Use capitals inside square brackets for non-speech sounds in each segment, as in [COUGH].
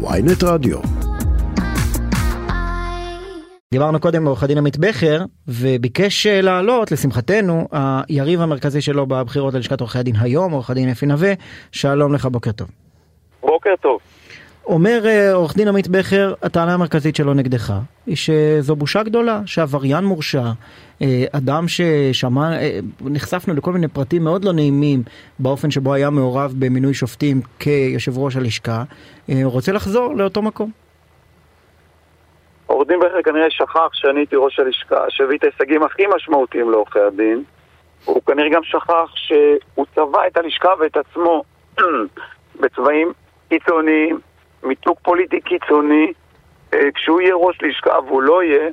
ויינט רדיו. דיברנו קודם עם עורך הדין עמית בכר וביקש אה, לעלות לשמחתנו היריב המרכזי שלו בבחירות ללשכת עורכי הדין היום עורך הדין אפי נווה שלום לך בוקר טוב. בוקר טוב. אומר אה, עורך דין עמית בכר הטענה המרכזית שלו נגדך היא שזו בושה גדולה שעבריין מורשע אה, אדם ששמע נחשפנו לכל מיני פרטים מאוד לא נעימים באופן שבו היה מעורב במינוי שופטים כיושב ראש הלשכה רוצה לחזור לאותו מקום. עורך דין בכר כנראה שכח שאני הייתי ראש הלשכה, שהביא את ההישגים הכי משמעותיים לעורכי הדין. הוא כנראה גם שכח שהוא צבע את הלשכה ואת עצמו [CLEARS THROAT] בצבעים קיצוניים, מיתוג פוליטי קיצוני. אה, כשהוא יהיה ראש לשכה והוא לא יהיה,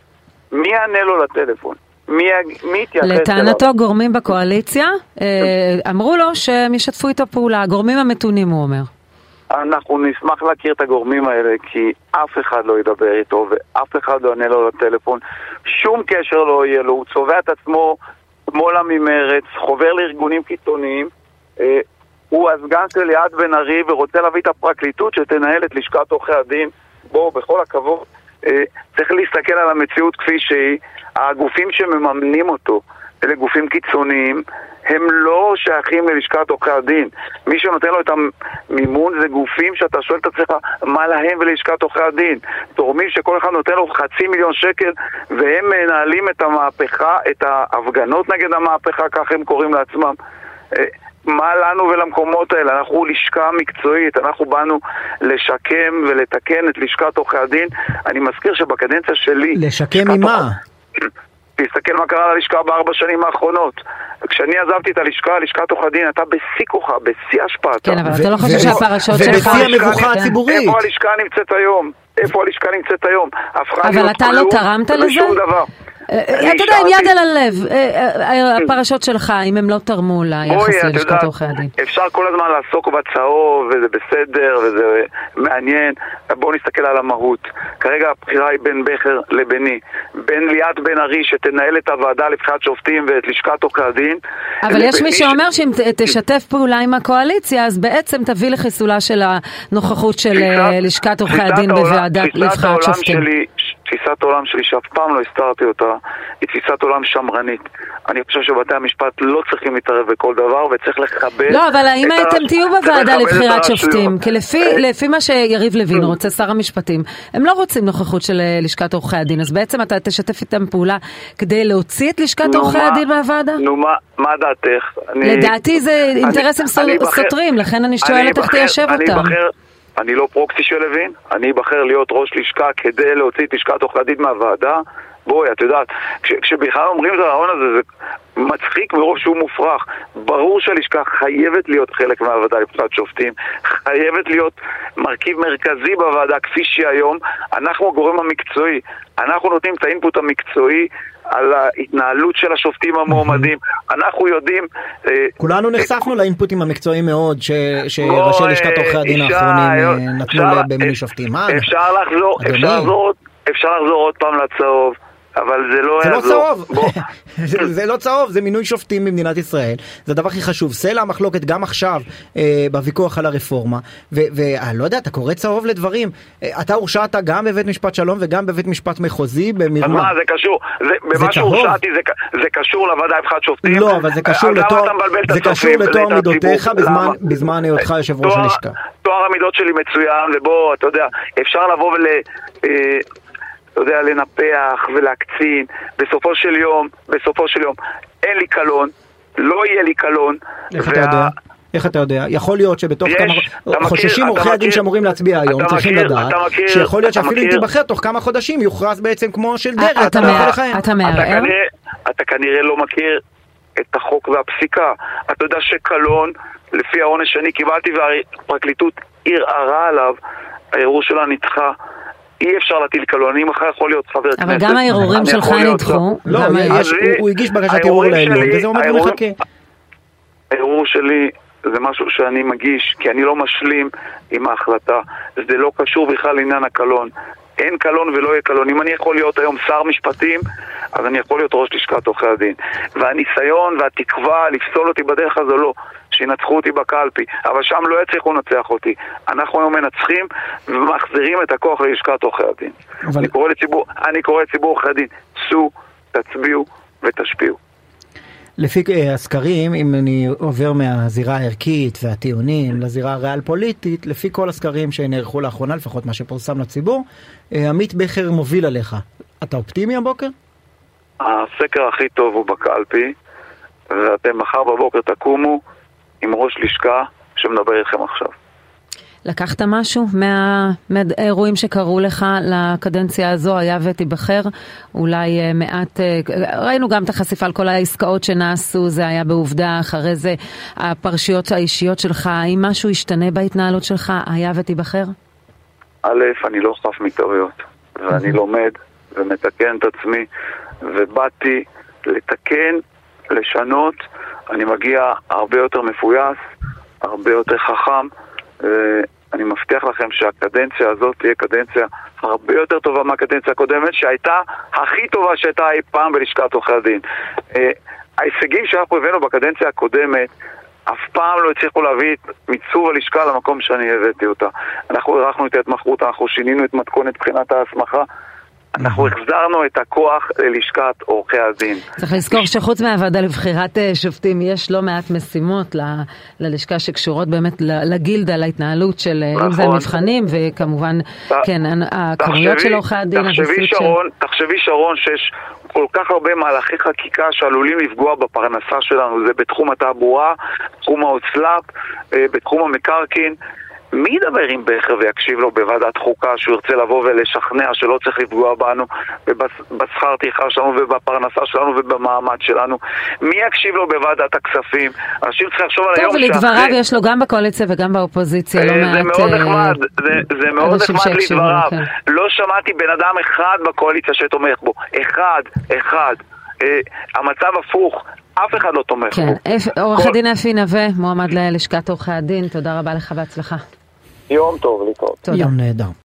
מי יענה לו לטלפון? מי, מי יתייחס אליו? לטענתו גורמים בקואליציה אה, אמרו לו שהם ישתפו איתו פעולה, הגורמים המתונים הוא אומר. אנחנו נשמח להכיר את הגורמים האלה כי אף אחד לא ידבר איתו ואף אחד לא יענה לו לטלפון שום קשר לא יהיה לו, הוא צובע את עצמו שמאלה ממרץ, חובר לארגונים קיצוניים אה, הוא הסגן של ליעד בן ארי ורוצה להביא את הפרקליטות שתנהל את לשכת עורכי הדין בואו, בכל הכבוד אה, צריך להסתכל על המציאות כפי שהיא הגופים שמממנים אותו אלה גופים קיצוניים הם לא שייכים ללשכת עורכי הדין. מי שנותן לו את המימון זה גופים שאתה שואל את עצמך מה להם וללשכת עורכי הדין. תורמים שכל אחד נותן לו חצי מיליון שקל והם מנהלים את המהפכה, את ההפגנות נגד המהפכה, כך הם קוראים לעצמם. מה לנו ולמקומות האלה? אנחנו לשכה מקצועית, אנחנו באנו לשקם ולתקן את לשכת עורכי הדין. אני מזכיר שבקדנציה שלי... לשקם ממה? תסתכל מה קרה ללשכה בארבע שנים האחרונות. כשאני עזבתי את הלשכה, לשכת עורך הדין הייתה בשיא כוחה, בשיא השפעתה. כן, אבל אתה לא חושב שהפרשות שלך... ובשיא המבוכה הציבורית. איפה הלשכה נמצאת היום? איפה הלשכה נמצאת היום? אבל אתה לא תרמת לזה? דבר. אה, אתה יודע, עם יד על הלב, אה, אה, הפרשות שלך, אם הם לא תרמו ליחס ללשכת עורכי הדין. אפשר כל הזמן לעסוק בצהוב, וזה בסדר, וזה מעניין. בואו נסתכל על המהות. כרגע הבחירה היא בין בכר לביני. בין ליאת בן ארי, שתנהל את הוועדה לבחירת שופטים ואת לשכת עורכי הדין. אבל יש מי שאומר שאם תשתף פעולה עם הקואליציה, אז בעצם תביא לחיסולה של הנוכחות של לשכת עורכי הדין בוועדה לבחירת שופטים. תפיסת עולם שלי שאף פעם לא הסתרתי אותה היא תפיסת עולם שמרנית. אני חושב שבתי המשפט לא צריכים להתערב בכל דבר וצריך לכבד... לא, אבל האם אתם תהיו בוועדה לבחירת שופטים? כי לפי, אה, לפי מה שיריב לוין. רוצה, שר המשפטים, הם לא רוצים נוכחות של אה, לשכת עורכי הדין, אז בעצם אתה תשתף איתם פעולה כדי להוציא את לשכת עורכי הדין מהוועדה? נו, מה, מה דעתך? לדעתי זה אינטרסים סותרים, לכן אני שואלת איך תיישב אותם. אני לא פרוקסי של לוין, אני אבחר להיות ראש לשכה כדי להוציא את לשכת עורכי הדין מהוועדה. בואי, את יודעת, כש, כשבכלל אומרים את הרעיון הזה, זה מצחיק מרוב שהוא מופרך. ברור שהלשכה חייבת להיות חלק מהוועדה לבחירת שופטים, חייבת להיות מרכיב מרכזי בוועדה כפי שהיא היום. אנחנו הגורם המקצועי, אנחנו נותנים את האינפוט המקצועי על ההתנהלות של השופטים המועמדים. אנחנו יודעים... אה, כולנו נחשפנו לאינפוטים המקצועיים מאוד שראשי לשכת עורכי הדין האחרונים אה, נתנו במינוי שופטים. אפשר לחזור עוד פעם לצהוב. אבל זה לא זה לא צהוב, [LAUGHS] זה, זה לא צהוב, זה מינוי שופטים במדינת ישראל, זה הדבר הכי חשוב. סלע המחלוקת גם עכשיו אה, בוויכוח על הרפורמה, ואני לא יודע, אתה קורא צהוב לדברים. אה, אתה הורשעת גם בבית משפט שלום וגם בבית משפט מחוזי במרמה. אז מה, זה קשור, זה, במה שהורשעתי זה, זה קשור לוועדה לבחירת שופטים? לא, אבל זה קשור לתואר, זה קשור לתואר מידותיך בזמן, בזמן היותך יושב ראש הלשכה. טוהר המידות שלי מצוין, ובוא, אתה יודע, אפשר לבוא ול... אה, אתה יודע, לנפח ולהקצין. בסופו של יום, בסופו של יום, אין לי קלון, לא יהיה לי קלון. איך אתה יודע? איך אתה יודע? יכול להיות שבתוך יש, כמה... חוששים עורכי הדין שאמורים להצביע היום, צריכים מכיר, לדעת, מכיר, שיכול להיות שאפילו אם תיבחר תוך כמה חודשים יוכרז בעצם כמו של דרעי, אתה לא יכול לכהן. אתה מערער? אתה כנראה לא מכיר את החוק והפסיקה. אתה יודע שקלון, לפי העונש שאני קיבלתי והפרקליטות ערערה עליו, הערעור שלה נדחה. אי אפשר להטיל קלון, אני מחר יכול להיות חבר כנסת. אבל גם הערעורים שלך נדחו. לא, הוא הגיש בקשת ערעור לעליון, וזה עומד ומחכה. הערעור שלי זה משהו שאני מגיש, כי אני לא משלים עם ההחלטה. זה לא קשור בכלל לעניין הקלון. אין קלון ולא יהיה קלון. אם אני יכול להיות היום שר משפטים, אז אני יכול להיות ראש לשכת עורכי הדין. והניסיון והתקווה לפסול אותי בדרך הזו לא. שינצחו אותי בקלפי, אבל שם לא יצליחו לנצח אותי. אנחנו היום מנצחים ומחזירים את הכוח ללשכת עורכי הדין. אבל... אני קורא לציבור, אני קורא לציבור עורכי הדין, צאו, תצביעו ותשפיעו. לפי אה, הסקרים, אם אני עובר מהזירה הערכית והטיעונים לזירה הריאל פוליטית, לפי כל הסקרים שנערכו לאחרונה, לפחות מה שפורסם לציבור, אה, עמית בכר מוביל עליך. אתה אופטימי הבוקר? הסקר הכי טוב הוא בקלפי, ואתם מחר בבוקר תקומו עם ראש לשכה שמדבר איתכם עכשיו. לקחת משהו מה, מהאירועים שקרו לך לקדנציה הזו, היה ותיבחר? אולי אה, מעט, אה, ראינו גם את החשיפה על כל העסקאות שנעשו, זה היה בעובדה, אחרי זה הפרשיות האישיות שלך, האם משהו ישתנה בהתנהלות שלך, היה ותיבחר? א', אני לא חף מטעויות, ואני לומד ומתקן את עצמי, ובאתי לתקן, לשנות, אני מגיע הרבה יותר מפויס, הרבה יותר חכם. אני מבטיח לכם שהקדנציה הזאת תהיה קדנציה הרבה יותר טובה מהקדנציה הקודמת, שהייתה הכי טובה שהייתה אי פעם בלשכת עורכי הדין. אה, ההישגים שאנחנו הבאנו בקדנציה הקודמת אף פעם לא הצליחו להביא את מיצוב הלשכה למקום שאני הבאתי אותה. אנחנו הארכנו את ההתמחות, אנחנו שינינו את מתכונת בחינת ההסמכה, אנחנו החזרנו את הכוח ללשכת עורכי הדין. צריך לזכור שחוץ מהוועדה לבחירת אה, שופטים, יש לא מעט משימות ל, ללשכה שקשורות באמת לגילדה, להתנהלות של, נכון. אם זה נכון. מבחנים, וכמובן, ת, כן, הכמויות של עורכי הדין. תחשבי שרון, של... תחשבי שרון שיש כל כך הרבה מהלכי חקיקה שעלולים לפגוע בפרנסה שלנו, זה בתחום התעבורה, בתחום ההוצל"פ, אה, בתחום המקרקעין. מי ידבר עם בכר ויקשיב לו בוועדת חוקה שהוא ירצה לבוא ולשכנע שלא צריך לפגוע בנו ובשכר טרחה שלנו ובפרנסה שלנו ובמעמד שלנו? מי יקשיב לו בוועדת הכספים? אנשים צריכים לחשוב על היום שאחרי... טוב, ולדבריו יש לו גם בקואליציה וגם באופוזיציה לא אה, מעט... זה מאוד אה, נחמד, זה מאוד נחמד לדבריו. כן. לא שמעתי בן אדם אחד בקואליציה שתומך בו. אחד, אחד. אה, המצב הפוך. אף אחד לא תומך כן. בו. עורך הדין אפי נווה, מועמד ללשכת עורכי הדין, תודה רבה לך בהצלחה. יום טוב, להתראות. יום נהדר.